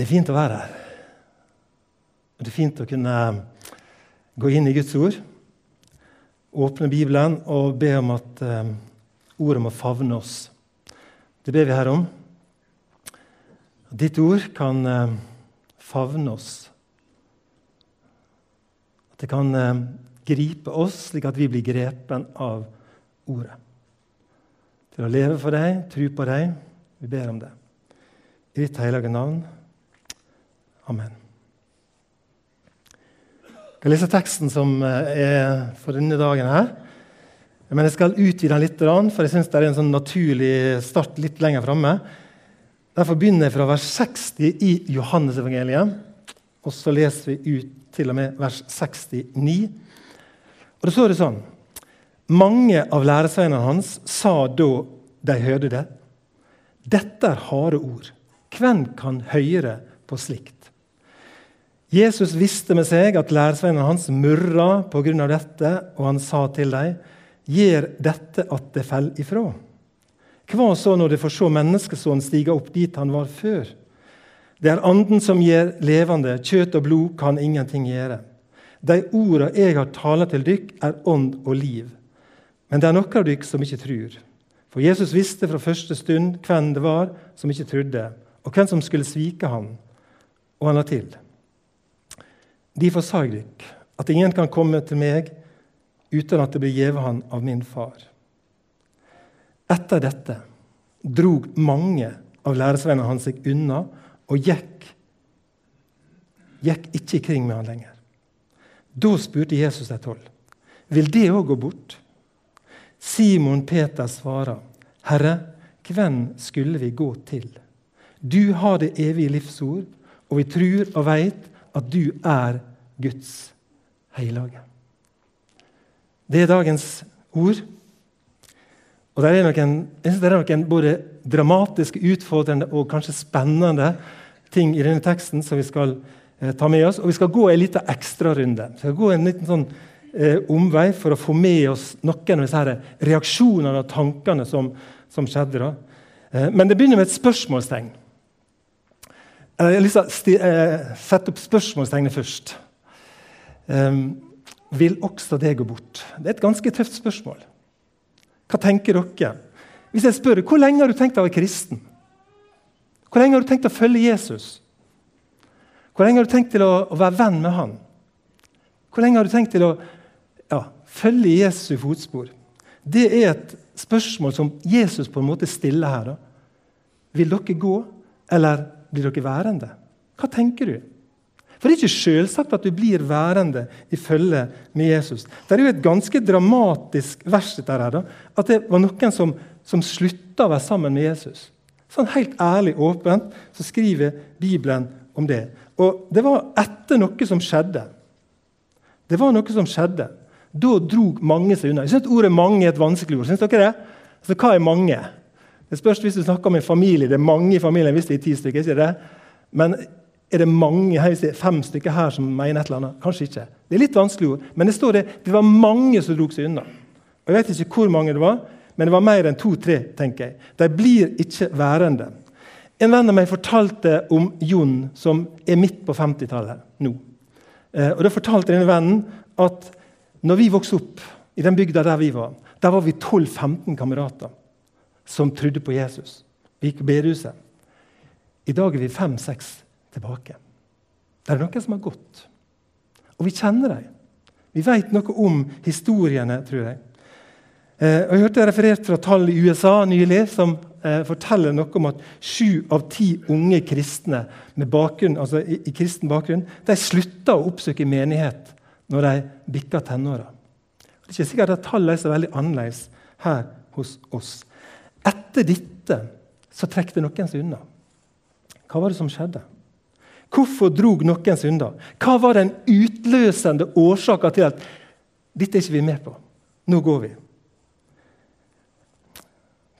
Det er fint å være her. Det er fint å kunne gå inn i Guds ord, åpne Bibelen og be om at um, ordet må favne oss. Det ber vi her om. Ditt ord kan um, favne oss. At det kan gripe oss slik at vi blir grepen av ordet. Til å leve for deg, tro på deg. Vi ber om det. I ditt hellige navn. Amen. Jeg skal lese teksten som eh, er for denne dagen. her. Men jeg skal utvide den litt, for jeg syns det er en sånn naturlig start litt lenger framme. Derfor begynner jeg fra vers 60 i Johannesevangeliet. Og så leser vi ut til og med vers 69. Og Da står det sånn Mange av læresveinene hans sa da de hørte det, dette er harde ord. Hvem kan høre på slikt? Jesus visste med seg at læresveinene hans murra pga. dette, og han sa til dem, gjør dette at det faller ifra. Hva så når de får se menneskesonen stige opp dit han var før? Det er Anden som gjør levende, kjøtt og blod kan ingenting gjøre. De orda jeg har talt til dykk, er ånd og liv. Men det er noen av dykk som ikke tror. For Jesus visste fra første stund hvem det var som ikke trodde, og hvem som skulle svike ham. Og han la til. Derfor sa jeg dykk at ingen kan komme til meg uten at det blir gitt han av min far. Etter dette drog mange av læresvennene hans seg unna og gikk, gikk ikke kring med han lenger. Da spurte Jesus de tolv. Vil det òg gå bort? Simon Peter svarer, Herre, hvem skulle vi gå til? Du har det evige livsord, og vi tror og veit at du er Guds hellige. Det er dagens ord. Og det er noen, jeg synes det er noen både dramatiske, utfordrende og kanskje spennende ting i denne teksten som vi skal eh, ta med oss. Og vi skal gå en liten ekstrarunde. Vi skal gå en liten sånn eh, omvei for å få med oss noen av disse reaksjonene og tankene som, som skjedde. da. Eh, men det begynner med et spørsmålstegn. Jeg har lyst til å eh, sette opp spørsmålstegnet først. Um, vil også det gå bort? Det er et ganske tøft spørsmål. Hva tenker dere? Hvis jeg spør hvor lenge har du tenkt å være kristen? Hvor lenge har du tenkt å følge Jesus? Hvor lenge har du tenkt til å, å være venn med han? Hvor lenge har du tenkt til å ja, følge Jesu fotspor? Det er et spørsmål som Jesus på en måte stiller her. Da. Vil dere gå, eller blir dere værende? Hva tenker du? For det er ikke selvsagt at du blir værende i følge med Jesus. Det er jo et ganske dramatisk vers dette her, da, at det var noen som, som slutta å være sammen med Jesus. Sånn Helt ærlig åpent så skriver Bibelen om det. Og det var etter noe som skjedde. Det var noe som skjedde. Da drog mange seg unna. Jeg syns ordet 'mange' er et vanskelig ord. Synes dere det? Altså, Hva er mange? Det spørs hvis du snakker om en familie. Det er mange i familien hvis det er ti stykker. ikke det? Men er det mange fem stykker her som mener et eller annet? Kanskje ikke. Det er litt vanskelig ord, men det står det, det var mange som drog seg unna. Og Jeg vet ikke hvor mange det var, men det var mer enn to-tre. tenker jeg. De blir ikke værende. En venn av meg fortalte om Jon, som er midt på 50-tallet nå. Eh, og Da fortalte denne vennen at når vi vokste opp i den bygda der vi var, der var vi 12-15 kamerater som trodde på Jesus. Vi gikk bedehuset. I dag er vi fem-seks tilbake. Det er noen som har gått. Og vi kjenner dem. Vi vet noe om historiene, tror jeg. Eh, og jeg hørte referert fra tall i USA nylig som eh, forteller noe om at sju av ti unge kristne bakgrunn, altså i, i, kristen bakgrunn de slutta å oppsøke menighet når de bikka tenåra. Det er ikke sikkert at tallene er så veldig annerledes her hos oss. Etter dette så trekte noen seg unna. Hva var det som skjedde? Hvorfor drog noen synder? Hva var den utløsende årsaken til at dette er ikke vi med på? Nå går vi.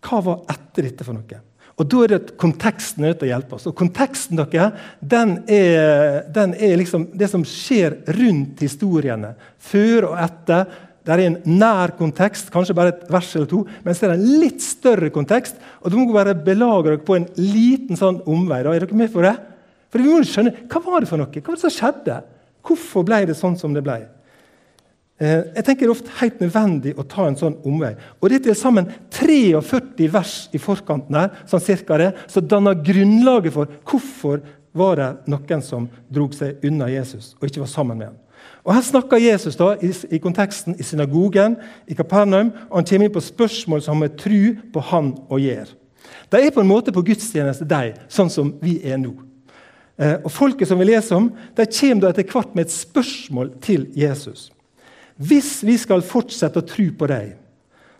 Hva var etter dette for noe? Og Da er det konteksten er til å hjelpe oss. Og konteksten dere, den er, den er liksom det som skjer rundt historiene. Før og etter. Det er en nær kontekst, kanskje bare et vers eller to. Men så er det en litt større kontekst, og du må bare belage dere på en liten sånn omvei. Da. Er dere med på det? For vi må skjønne, Hva var det for noe? Hva var det som skjedde? Hvorfor ble det sånn som det ble? Eh, jeg tenker Det er ofte helt nødvendig å ta en sånn omvei. Og Det er til sammen 43 vers i forkanten her, sånn cirka det, som danner grunnlaget for hvorfor var det noen som drog seg unna Jesus og ikke var sammen med ham. Og Her snakker Jesus da, i, i konteksten i synagogen i Kapernaum, og han kommer inn på spørsmål som har med tru på han og gjør. De er på en måte på gudstjeneste, de, sånn som vi er nå. Eh, og Folket som vi leser om, de kommer da etter hvert med et spørsmål til Jesus. Hvis vi skal fortsette å tro på deg,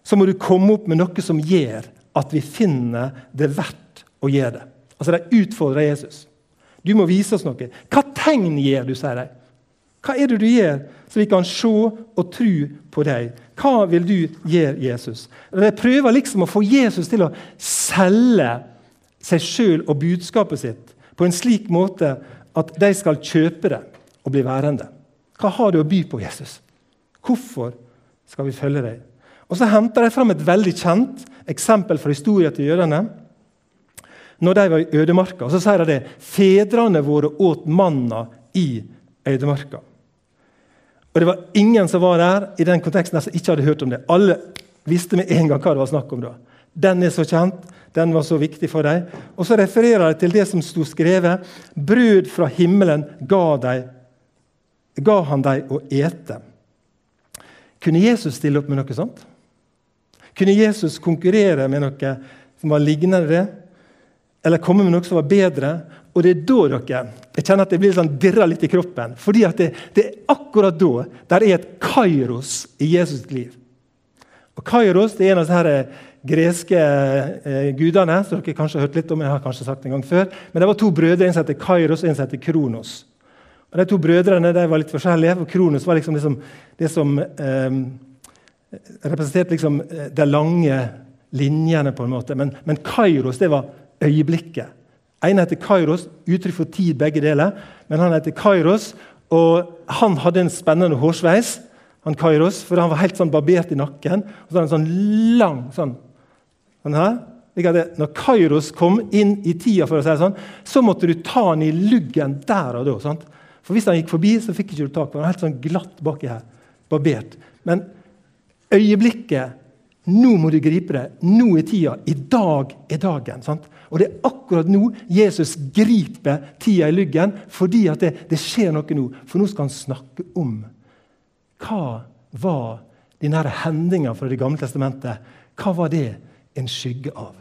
så må du komme opp med noe som gjør at vi finner det verdt å gjøre det. Altså De utfordrer Jesus. Du må vise oss noe. Hva tegn gjør du, sier de. Hva er det du gjør, så vi kan se og tro på deg? Hva vil du gjøre, Jesus? De prøver liksom å få Jesus til å selge seg sjøl og budskapet sitt på en slik måte at de skal kjøpe det og bli værende. Hva har du å by på, Jesus? Hvorfor skal vi følge deg? Og Så henter de fram et veldig kjent eksempel fra historien til jødene. Når de var i ødemarka, så sier de det fedrene våre åt manna i ødemarka. Og Det var ingen som var der i den konteksten som ikke hadde hørt om det. Alle visste med en gang hva det var snakk om. da. Den er så kjent, den var så viktig for dem. Og så refererer de til det som sto skrevet. Brød fra himmelen ga, de, ga han dem å ete. Kunne Jesus stille opp med noe sånt? Kunne Jesus konkurrere med noe som var lignende det? Eller komme med noe som var bedre? Og det er da dere, jeg kjenner at det blir sånn dirra litt i kroppen. fordi det, det, er akkurat da der er et kairos i Jesus' liv. Og Kairos det er en av disse eh, greske eh, gudene som dere kanskje har hørt litt om. jeg har kanskje sagt en gang før, Men det var to brødre, en som heter Kairos og en som heter Kronos. Og De to brødrene de var litt forskjellige. for Kronos var liksom, liksom det som eh, representerte liksom eh, de lange linjene, på en måte. Men, men Kairos det var øyeblikket. En heter Kairos, uttrykk for tid, begge deler. Men han heter Kairos, og han hadde en spennende hårsveis. han Kairos, For han var helt sånn barbert i nakken. Og så hadde han sånn lang sånn, sånn her. Når Kairos kom inn i tida, for å si det sånn, så måtte du ta han i luggen der og da. sant? For Hvis han gikk forbi, så fikk ikke du tak på han. Helt sånn glatt baki her. Barbert. Men øyeblikket Nå må du gripe det. Nå er tida. I dag er dagen. sant? Og det er akkurat nå Jesus griper tida i lyggen, fordi at det, det skjer noe nå. For nå skal han snakke om hva var denne hendinga fra Det gamle testamentet. Hva var det en skygge av?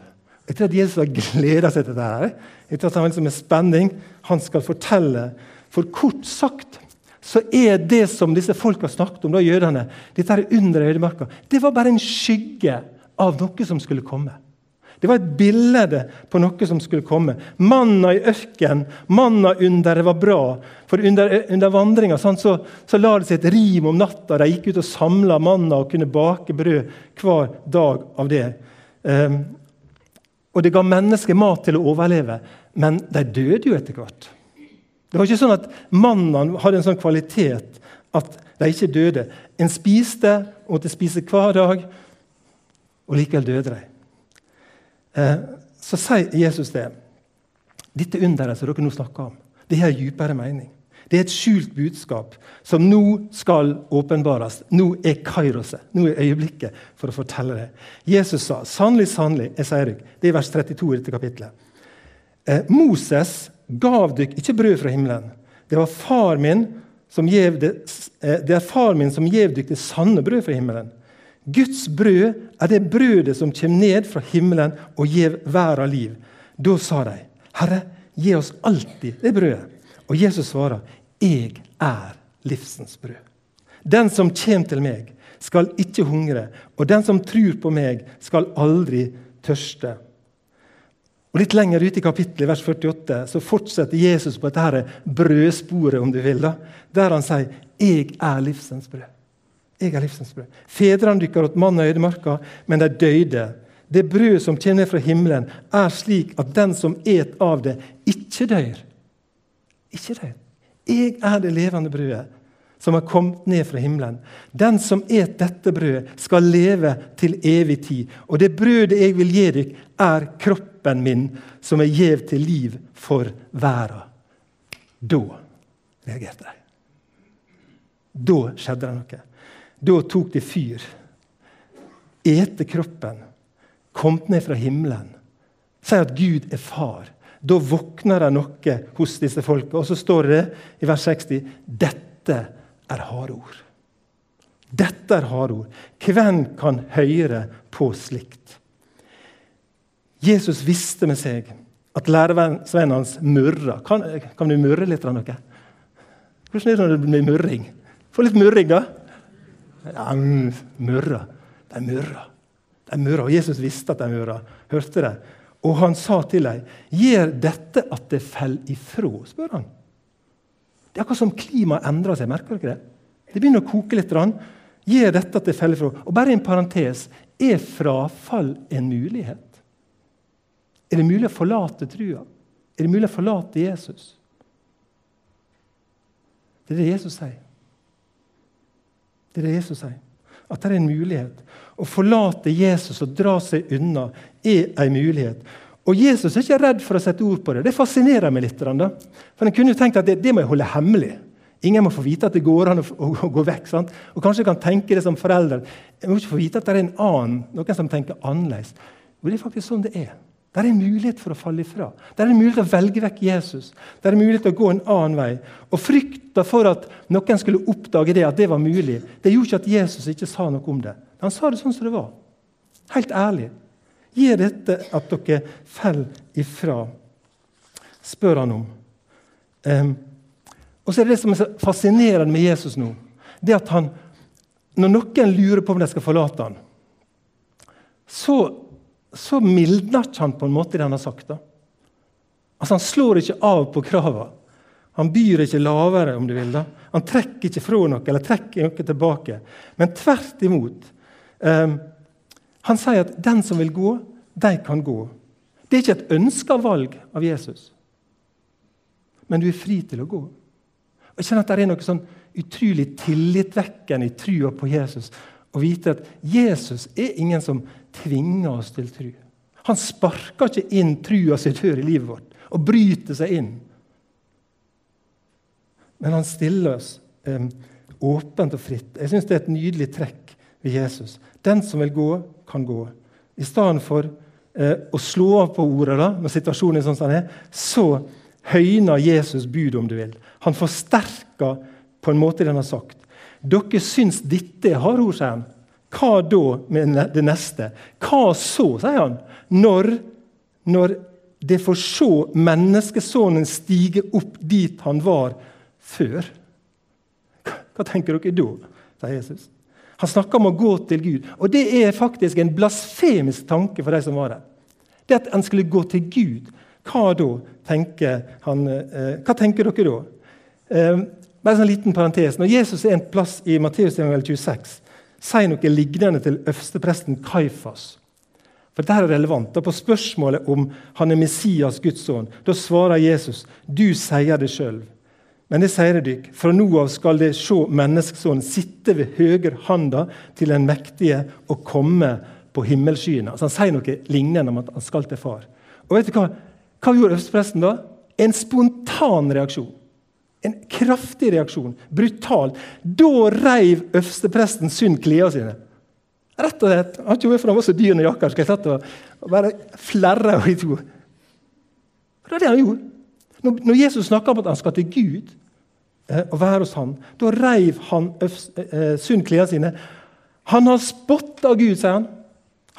Jeg tror at Jesus har gleda seg til dette. her. Jeg tror at han liksom med spenning han skal fortelle for kort sagt så er det som disse folka snakket om, da, jødene, dette under øydemarka, det var bare en skygge av noe som skulle komme. Det var et bilde på noe som skulle komme. Manna i ørken, manna under det var bra. For under, under vandringa så, så, la det seg et rim om natta. De gikk ut og samla manna og kunne bake brød hver dag av det. Um, og det ga mennesker mat til å overleve, men de døde jo etter hvert. Det var ikke sånn at mannene hadde en sånn kvalitet at de ikke døde. En spiste og måtte spise hver dag, og likevel døde de. Eh, så sier Jesus det. Dette underet som dere nå snakker om, det har dypere mening. Det er et skjult budskap som nå skal åpenbares. Nå er kairoset, nå er øyeblikket for å fortelle det. Jesus sa, 'Sannelig, sannelig, jeg sier dere', det er vers 32 i dette kapitlet. Eh, Moses gav dykk ikke brød fra himmelen. Det var far min som gjev det, eh, det er far min som gjev dykk det sanne brød fra himmelen. Guds brød er det brødet som kommer ned fra himmelen og gjev verda liv. Da sa de, Herre, gi oss alltid det brødet. Og Jesus svarer, Jeg er livsens brød. Den som kommer til meg, skal ikke hungre, og den som tror på meg, skal aldri tørste. Og Litt lenger ute i kapittelet, vers 48, så fortsetter Jesus på dette brødsporet, om du vil, da, der han sier 'Jeg er livsens brød'. Jeg er livsens brød. Fedrene dykker åt mannen i ødemarka, men de døde. Det brød som kommer fra himmelen, er slik at den som et av det, ikke dør. Ikke dør. Jeg er det levende brødet som har kommet ned fra himmelen. Den som et dette brødet, skal leve til evig tid. Og det brødet jeg vil gi dere, er kroppen min, som er gjev til liv for verden. Da reagerte de. Da skjedde det noe. Da tok de fyr. Ete kroppen. Kom ned fra himmelen. Si at Gud er far. Da våkner det noe hos disse folka. Og så står det i vers 60 dette er harde ord. Dette er harde ord. Hvem kan høre på slikt? Jesus visste med seg at lærevennen hans murra. Kan, kan, du murre litt? noe? Hvordan er det når det blir murring? Få litt murring, da. Ja, murra. De murra. De murra. Og Jesus visste at de murra. Hørte det. Og han sa til dem, 'Gjør dette at det faller ifra?' spør han. Det er akkurat som klimaet endrer seg. merker dere Det Det begynner å koke litt. Gjør dette at det faller ifra? Og bare en parentes er frafall en mulighet? Er det mulig å forlate trua? Er det mulig å forlate Jesus? Det er det Jesus sier. Det er det Jesus sier. At det er en mulighet. Å forlate Jesus og dra seg unna er en mulighet. Og Jesus er ikke redd for å sette ord på det. Det fascinerer meg litt. Da. For En kunne jo tenkt at det, det, må jeg holde hemmelig. Ingen må få vite at det går an å, å, å gå vekk. Sant? Og Kanskje jeg kan tenke det som forelder. Jeg må ikke få vite at det er en annen, noen som tenker annerledes. Og det er faktisk sånn det er. Det er en mulighet for å falle ifra. Det er en mulighet til å velge vekk Jesus. Det er en mulighet til å gå en annen vei. Og Frykta for at noen skulle oppdage det, at det var mulig, det gjorde ikke at Jesus ikke sa noe om det. Han sa det sånn som det var. Helt ærlig. Gjør dette at dere faller ifra? spør han om. Um, og så er det det som er så fascinerende med Jesus nå, det at han, når noen lurer på om de skal forlate han, så så mildner ikke han på en måte det han har sagt. da. Altså Han slår ikke av på kravene. Han byr ikke lavere, om du vil. da. Han trekker ikke fra noe eller trekker noe tilbake. Men tvert imot. Um, han sier at 'den som vil gå, de kan gå'. Det er ikke et ønska valg av Jesus, men du er fri til å gå. Og jeg kjenner at Det er noe sånn utrolig tillitvekkende i trua på Jesus å vite at Jesus er ingen som tvinger oss til tru. Han sparker ikke inn trua si dør i livet vårt og bryter seg inn. Men han stiller oss eh, åpent og fritt. Jeg syns det er et nydelig trekk ved Jesus. Den som vil gå, kan gå. I stedet for eh, å slå av på ordet da, når situasjonen er sånn som den er, så høyner Jesus budet, om du vil. Han forsterker på en måte det han har sagt. Dere syns dette er hardord, sier han. Hva da med det neste? Hva så, sier han, når, når det får se menneskesonen stige opp dit han var før? Hva tenker dere da? sier Jesus. Han snakker om å gå til Gud. Og det er faktisk en blasfemisk tanke for de som var der. Det at han skulle gå til Gud. Hva da, tenker han, eh, hva tenker dere da? Bare en sånn liten parentes. Når Jesus er en plass i Matteus 26, sier noe lignende til øverstepresten Kaifas. For Dette er relevant. Da På spørsmålet om han er Messias, Guds sønn, da svarer Jesus, 'Du sier det sjøl.' Men det sier dere, fra nå av skal det se Menneskesønnen sitte ved høyre handa til den mektige og komme på himmelskyene. Altså han sier noe lignende om at han skal til far. Og vet du Hva Hva gjorde øverstepresten da? En spontan reaksjon. En kraftig reaksjon. Brutalt. Da reiv øverstepresten Sund klærne sine. Rett og slett. Han har ikke vært for han var så dyr når jakka skal jeg satt og bare flerre i to. Det var det han gjorde. Når, når Jesus snakker om at han skal til Gud eh, og være hos han, da reiv han eh, Sund klærne sine. Han har spotta Gud, sier han.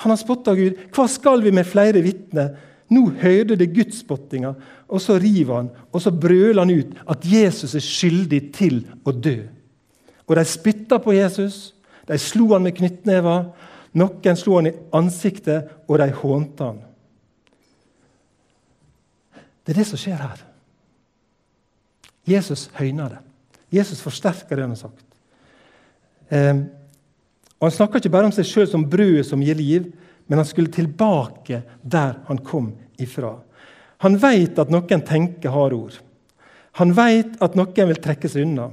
Han har spotta Gud. Hva skal vi med flere vitner? Nå hørte det gudsspottinga, og så river han, og så brøler han ut at Jesus er skyldig til å dø. Og de spytta på Jesus, de slo han med knyttnever, noen slo han i ansiktet, og de hånte han. Det er det som skjer her. Jesus høyner det. Jesus forsterker det han har sagt. Eh, og Han snakker ikke bare om seg sjøl som brødet som gir liv, men han skulle tilbake der han kom ifra. Han vet at noen tenker harde ord. Han vet at noen vil trekke seg unna.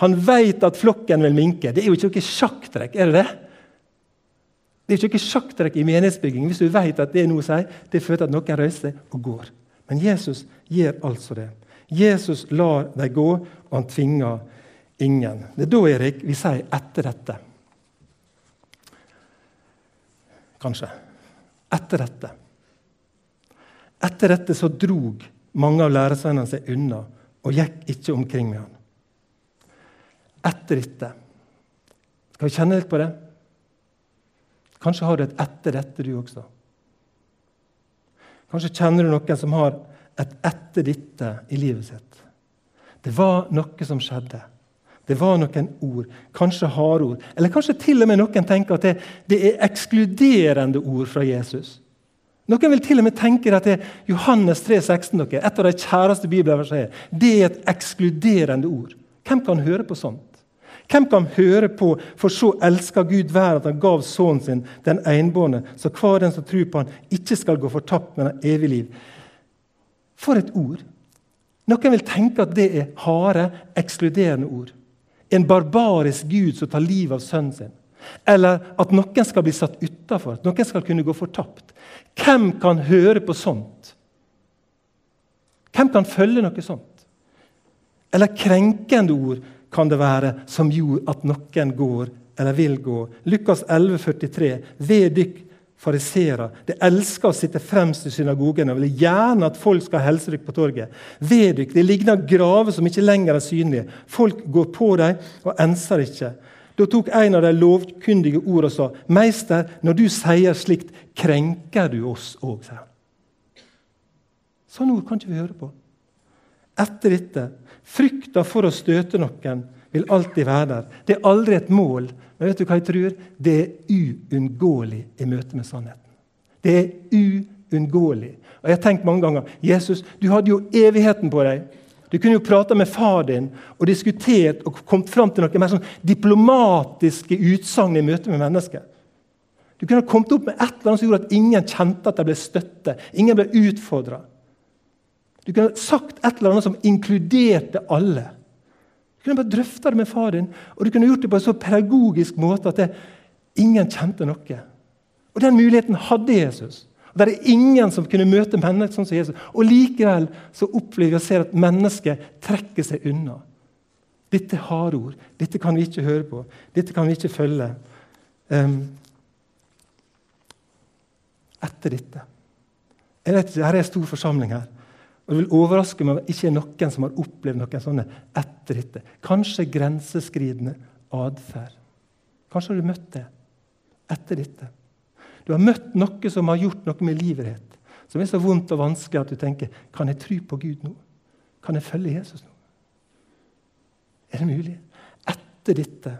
Han vet at flokken vil minke. Det er jo ikke noe sjakktrekk, er det det? Det er ikke noe sjakktrekk i menighetsbygging hvis du vet at det er noe å si. Det fører til at noen reiser og går. Men Jesus gjør altså det. Jesus lar dem gå, og han tvinger ingen. Det er da Erik, vi sier 'etter dette'. Kanskje. Etter dette. Etter dette så drog mange av læresvennene seg unna og gikk ikke omkring med han. Etter dette. Skal vi kjenne litt på det? Kanskje har du et 'etter dette', du også. Kanskje kjenner du noen som har et 'etter dette' i livet sitt. Det var noe som skjedde. Det var noen ord, kanskje harde ord. Eller kanskje til og med noen tenker at det, det, er ekskluderende ord fra Jesus. Noen vil til og med tenke at det er Johannes 3, 16, et av de kjæreste bibelversene, det er et ekskluderende ord. Hvem kan høre på sånt? Hvem kan høre på 'For så elsker Gud verden at han gav sønnen sin, den enbårne', så hver den som tror på han, ikke skal gå fortapt, men ha evig liv? For et ord! Noen vil tenke at det er harde, ekskluderende ord. En barbarisk gud som tar livet av sønnen sin. Eller at noen skal bli satt utafor, at noen skal kunne gå fortapt. Hvem kan høre på sånt? Hvem kan følge noe sånt? Eller krenkende ord kan det være som gjorde at noen går eller vil gå. Lukas 11, 43. Ved dykk fariseere. De elsker å sitte fremst i synagogen og vil gjerne at folk skal helse dere på torget. Ved dere, Det ligner graver som ikke lenger er synlige. Folk går på dem og enser ikke. Da tok en av de lovkundige ord og sa, 'Meister, når du sier slikt, krenker du oss òg', sa han. Sånne ord kan ikke vi høre på. Etter dette Frykta for å støte noen vil alltid være der. Det er aldri et mål, men vet du hva jeg tror? Det er uunngåelig i møte med sannheten. Det er uunngåelig. Og Jeg har tenkt mange ganger Jesus, du hadde jo evigheten på deg. Du kunne jo prata med far din og diskutert og kommet fram til noen mer sånn diplomatiske utsagn i møte med mennesker. Du kunne ha kommet opp med et eller annet som gjorde at ingen kjente at de ble støtte. Ingen ble utfordra. Du kunne ha sagt et eller annet som inkluderte alle. Du kunne bare drøfta det med far din, og du kunne gjort det på en så pedagogisk måte at det, ingen kjente noe. Og Den muligheten hadde Jesus. Og Det er ingen som kunne møte mennesker sånn som Jesus. Og Likevel så opplever vi og ser at mennesket trekker seg unna. Dette er harde ord. Dette kan vi ikke høre på. Dette kan vi ikke følge. Um, etter dette. Jeg vet ikke, Her er en stor forsamling her. Og Det vil overraske meg om det ikke er noen som har opplevd noen sånne etter dette. Kanskje grenseskridende atferd. Kanskje har du møtt det etter dette. Du har møtt noe som har gjort noe med livet ditt, som er så vondt og vanskelig at du tenker Kan jeg tro på Gud nå? Kan jeg følge Jesus nå? Er det mulig? Etter dette.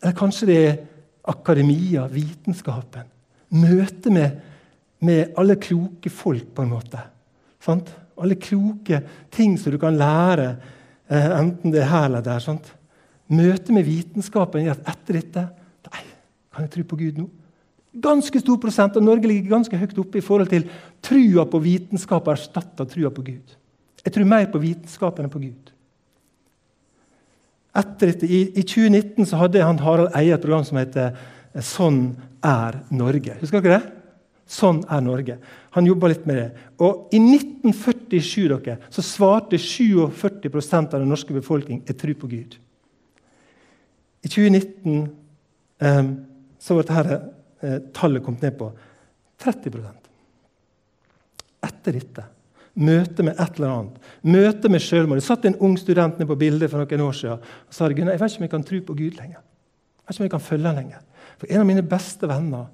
Eller kanskje det er akademia, vitenskapen. Møte med, med alle kloke folk, på en måte Sant? Alle kloke ting som du kan lære, eh, enten det er her eller der. Sant? Møtet med vitenskapen gjør at etter dette Nei, kan jeg tro på Gud nå? Ganske stor prosent av Norge ligger ganske høyt oppe i forhold til trua på vitenskap og erstatta trua på Gud. Jeg tror mer på vitenskapen enn på Gud. Etter dette, i, I 2019 så hadde han Harald Eie et program som heter 'Sånn er Norge'. Husker dere det? Sånn er Norge. Han jobba litt med det. Og I 1947 dere, så svarte 47% av den norske befolkning et tro på Gud. I 2019 eh, så var dette eh, tallet kommet ned på 30% Etter dette møte med et eller annet. Møte med selvmord. Det satt en ung student ned på bildet for noen år siden og sa jeg vet ikke om jeg kan tro på Gud lenger. Jeg vet ikke om jeg kan følge han lenger. For en av mine beste venner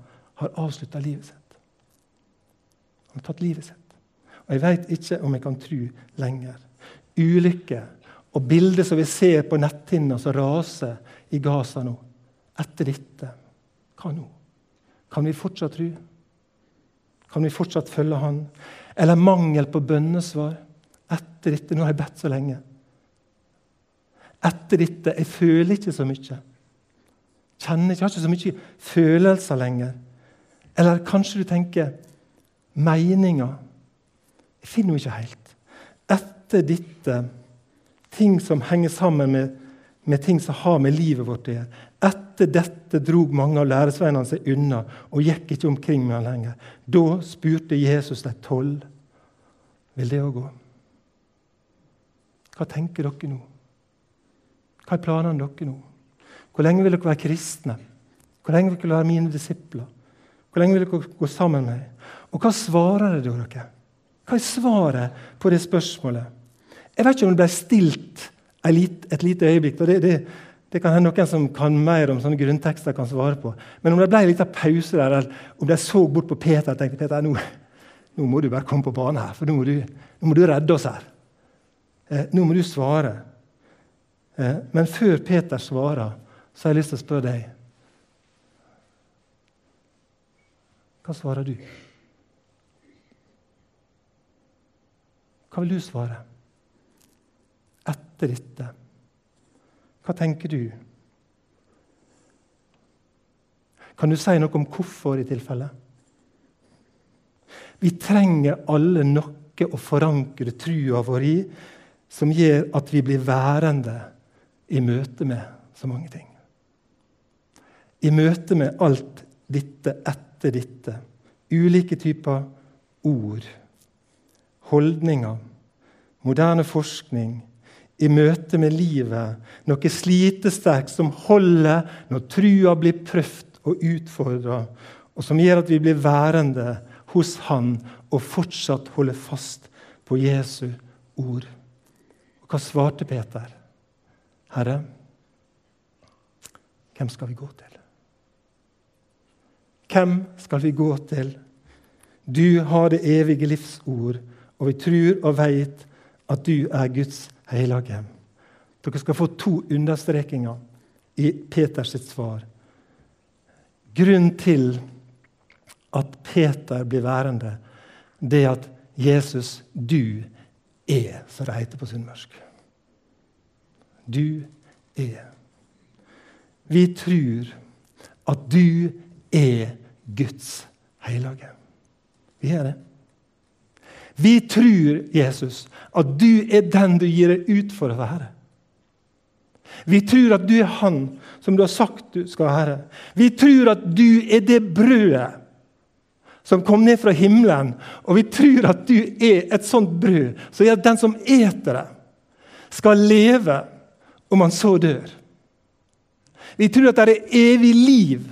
har avslutta livet sitt. Han har tatt livet sitt. Og jeg veit ikke om jeg kan tro lenger. Ulykke og bilder som vi ser på netthinna som raser i Gaza nå. Etter dette hva nå? Kan vi fortsatt tro? Kan vi fortsatt følge Han? Eller mangel på bønnesvar? Etter dette Nå har jeg bedt så lenge. Etter dette Jeg føler ikke så mye. Kjenner ikke, har ikke så mye følelser lenger. Eller kanskje du tenker meninga. Jeg finner henne ikke helt. Etter dette, ting som henger sammen med, med ting som har med livet vårt å gjøre. Etter dette drog mange av læresveinene seg unna og gikk ikke omkring med ham lenger. Da spurte Jesus de tolv vil det òg gå. Hva tenker dere nå? Hva er planene dere nå? Hvor lenge vil dere være kristne? Hvor lenge vil dere være mine disipler? Hvor lenge vil dere gå sammen med meg? Og hva svarer dere? Hva er svaret på det spørsmålet? Jeg vet ikke om det ble stilt et lite øyeblikk. og det, det, det kan hende noen som kan mer om sånne grunntekster, kan svare på. Men om det ble en liten pause der, eller om de så bort på Peter og tenkte Peter, nå, nå må du bare komme på banen her, for nå må du, nå må du redde oss her. Eh, nå må du svare. Eh, men før Peter svarer, så har jeg lyst til å spørre deg Hva svarer du? Hva vil du svare etter dette? Hva tenker du? Kan du si noe om hvorfor i tilfelle? Vi trenger alle noe å forankre trua vår i som gjør at vi blir værende i møte med så mange ting. I møte med alt dette etter dette. Ulike typer ord, holdninger, moderne forskning, i møte med livet, noe slitesterkt som holder når trua blir prøvd og utfordra, og som gjør at vi blir værende hos Han og fortsatt holder fast på Jesu ord. Og Hva svarte Peter? Herre, hvem skal vi gå til? Hvem skal vi gå til? Du har det evige livsord, og vi tror og veit at du er Guds hellige. Dere skal få to understrekinger i Peters svar. Grunnen til at Peter blir værende, det er at Jesus, du er, som det heter på sunnmørsk. Du er. Vi tror at du er Guds hellige. Vi er det. Vi tror, Jesus, at du er den du gir deg ut for å være. Vi tror at du er Han som du har sagt du skal være. Vi tror at du er det brødet som kom ned fra himmelen. Og vi tror at du er et sånt brød som gjør at den som eter det, skal leve om han så dør. Vi tror at det er evig liv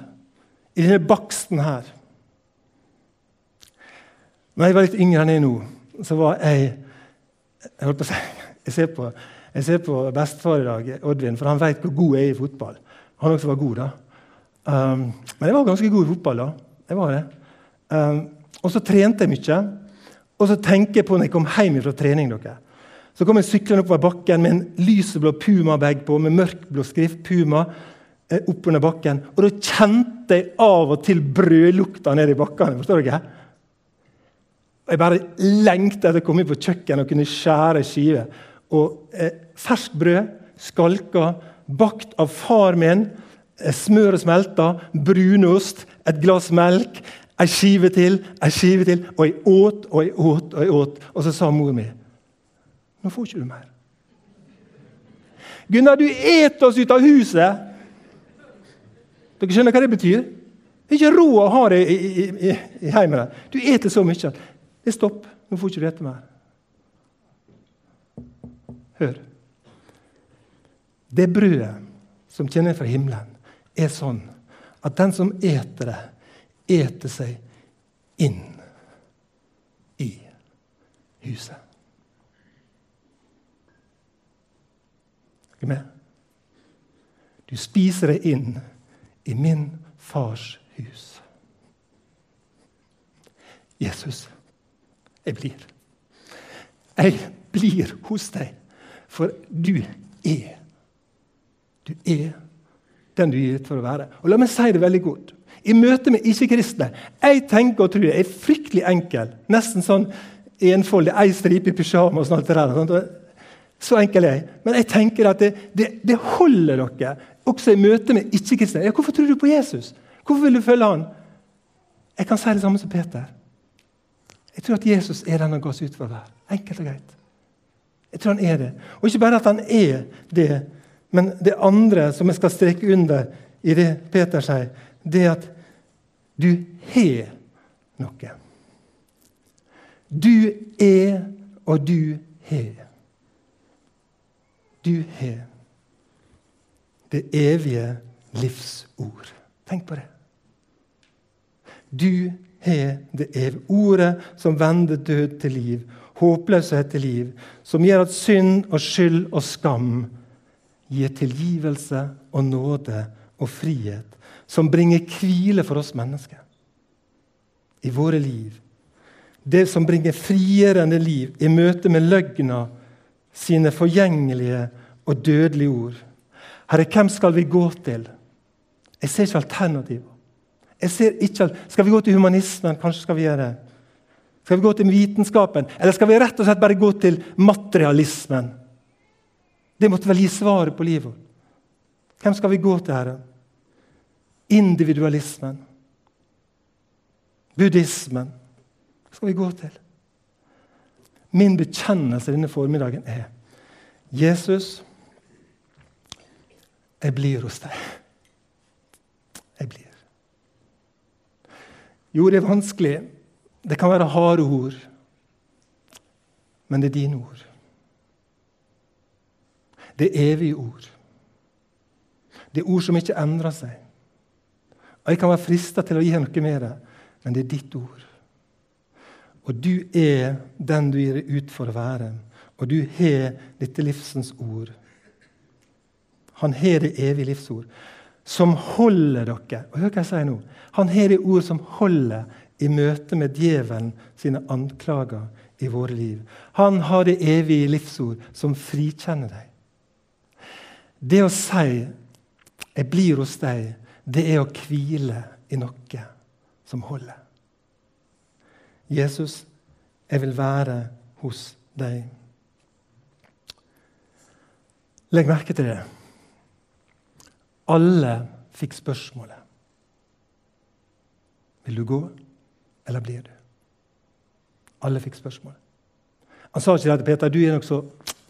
i denne baksten her. Når jeg var litt yngre enn jeg er nå, så var jeg Jeg holdt på å si Jeg ser på, jeg ser på bestefar i dag, Oddvin, for han vet hvor god jeg er i fotball. Han også var god, da. Um, men jeg var ganske god i fotball da. Jeg var det. Um, og så trente jeg mye. Og så tenker jeg på når jeg kom hjem fra trening dere. Så kom jeg syklende oppover bakken med en lyseblå Puma-bag på med mørkblå skrift. Puma eh, oppunder bakken. Og da kjente jeg av og til brødlukta nede i bakkene. forstår dere? Og Jeg bare lengta etter å komme inn på kjøkkenet og kunne skjære skiver. Og eh, Ferskt brød, skalka, bakt av far min. Eh, smøret smelta, brunost, et glass melk, ei skive til, ei skive til. Og jeg åt og jeg åt og jeg åt. Og så sa mor mi Nå får ikke du mer. Gunnar, du et oss ut av huset! Dere skjønner hva det betyr? Det er ikke råd å ha det i, i, i, i heimen. Du eter så mye. at Det er stopp. Nå får ikke du hete mer. Hør. Det brødet som kjenner fra himmelen, er sånn at den som eter det, eter seg inn i huset. Er du med? Du spiser det inn i min fars hus. Jesus jeg blir. Jeg blir hos deg, for du er. Du er den du gir gitt for å være. Og La meg si det veldig godt. I møte med ikke-kristne Jeg tenker og tror jeg er fryktelig enkel. Nesten sånn enfoldig, ei stripe i pysjamas og alt det der. Så enkel er jeg. Men jeg tenker at det, det, det holder dere også i møte med ikke-kristne. Ja, hvorfor tror du på Jesus? Hvorfor vil du følge han? Jeg kan si det samme som Peter. Jeg tror at Jesus er den han ga seg ut for å være. Enkelt og greit. Jeg tror han er det. Og ikke bare at han er det, men det andre som jeg skal streke under i det Peter sier, det er at du har noe. Du er, og du har. Du har det evige livsord. Tenk på det. Du har det evige ordet som vender død til liv, håpløshet til liv, som gjør at synd og skyld og skam gir tilgivelse og nåde og frihet, som bringer hvile for oss mennesker i våre liv. Det som bringer frigjørende liv i møte med løgna sine forgjengelige og dødelige ord. Herre, hvem skal vi gå til? Jeg ser ikke alternativer. Jeg ser ikke, Skal vi gå til humanismen? Kanskje skal vi gjøre det. Skal vi gå til vitenskapen? Eller skal vi rett og slett bare gå til materialismen? Det måtte vel gi svaret på livet. Hvem skal vi gå til, Herre? Individualismen? Buddhismen? Hva skal vi gå til? Min bekjennelse denne formiddagen er Jesus, jeg blir hos deg. Jeg blir. Jo, det er vanskelig. Det kan være harde ord. Men det er dine ord. Det er evige ord. Det er ord som ikke endrer seg. Og Jeg kan være frista til å gi noe med det, men det er ditt ord. Og du er den du gir deg ut for å være. Og du har dette livsens ord. Han har det evige livsord, som holder dere. Og hør hva jeg sier nå. Han har det ord som holder i møte med djevelen sine anklager i våre liv. Han har det evige livsord som frikjenner deg. Det å si 'jeg blir hos deg', det er å hvile i noe som holder. Jesus, jeg vil være hos deg. Legg merke til det. Alle fikk spørsmålet. Vil du gå, eller blir du? Alle fikk spørsmålet. Han sa ikke det til Peter. Du, nok så,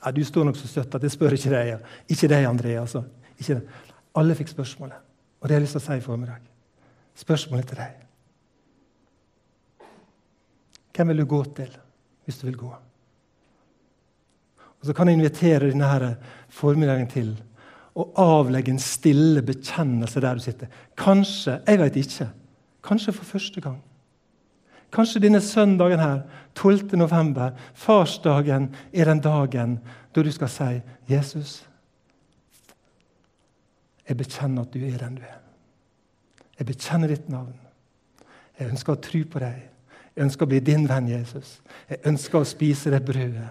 ja, du står nok så støtt at jeg spør ikke deg. Ikke deg, André. Altså. Alle fikk spørsmålet. Og det har jeg lyst til å si i formiddag. Spørsmålet til deg. Hvem vil du gå til hvis du vil gå? Og Så kan jeg invitere denne formiddagen til å avlegge en stille bekjennelse der du sitter. Kanskje, jeg vet ikke, kanskje for første gang. Kanskje denne søndagen her, 12. november, farsdagen, er den dagen da du skal si, 'Jesus, jeg bekjenner at du er den du er.' Jeg bekjenner ditt navn. Jeg ønsker å tro på deg. Jeg ønsker å bli din venn, Jesus. Jeg ønsker å spise det brødet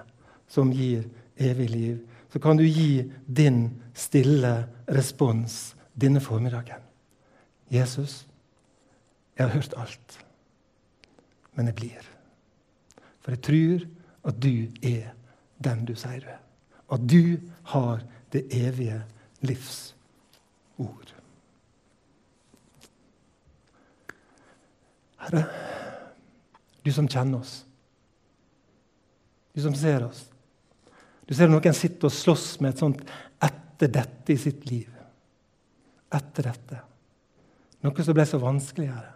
som gir evig liv. Så kan du gi din stille respons denne formiddagen. Jesus, jeg har hørt alt, men jeg blir. For jeg tror at du er den du sier du er. At du har det evige livs ord. Herre, du som kjenner oss, du som ser oss. Du ser noen sitter og slåss med et sånt 'etter dette' i sitt liv. Etter dette. Noe som ble så vanskeligere.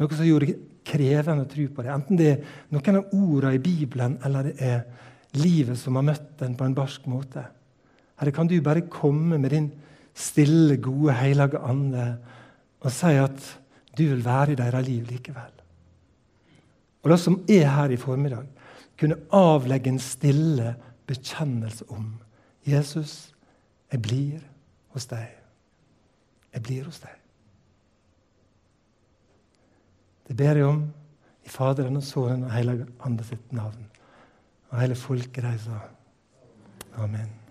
Noe som gjorde det krevende å tro på det. Enten det er noen av ordene i Bibelen, eller det er livet som har møtt en på en barsk måte. Herre, kan du bare komme med din stille, gode, hellige ande og si at du vil være i deres liv likevel. Og det som er her i formiddag, kunne avlegge en stille bekjennelse om Jesus, jeg blir hos deg. Jeg blir hos deg. Det ber jeg om i Faderen og Sønnen og Hellige sitt navn. Og hele folket amen.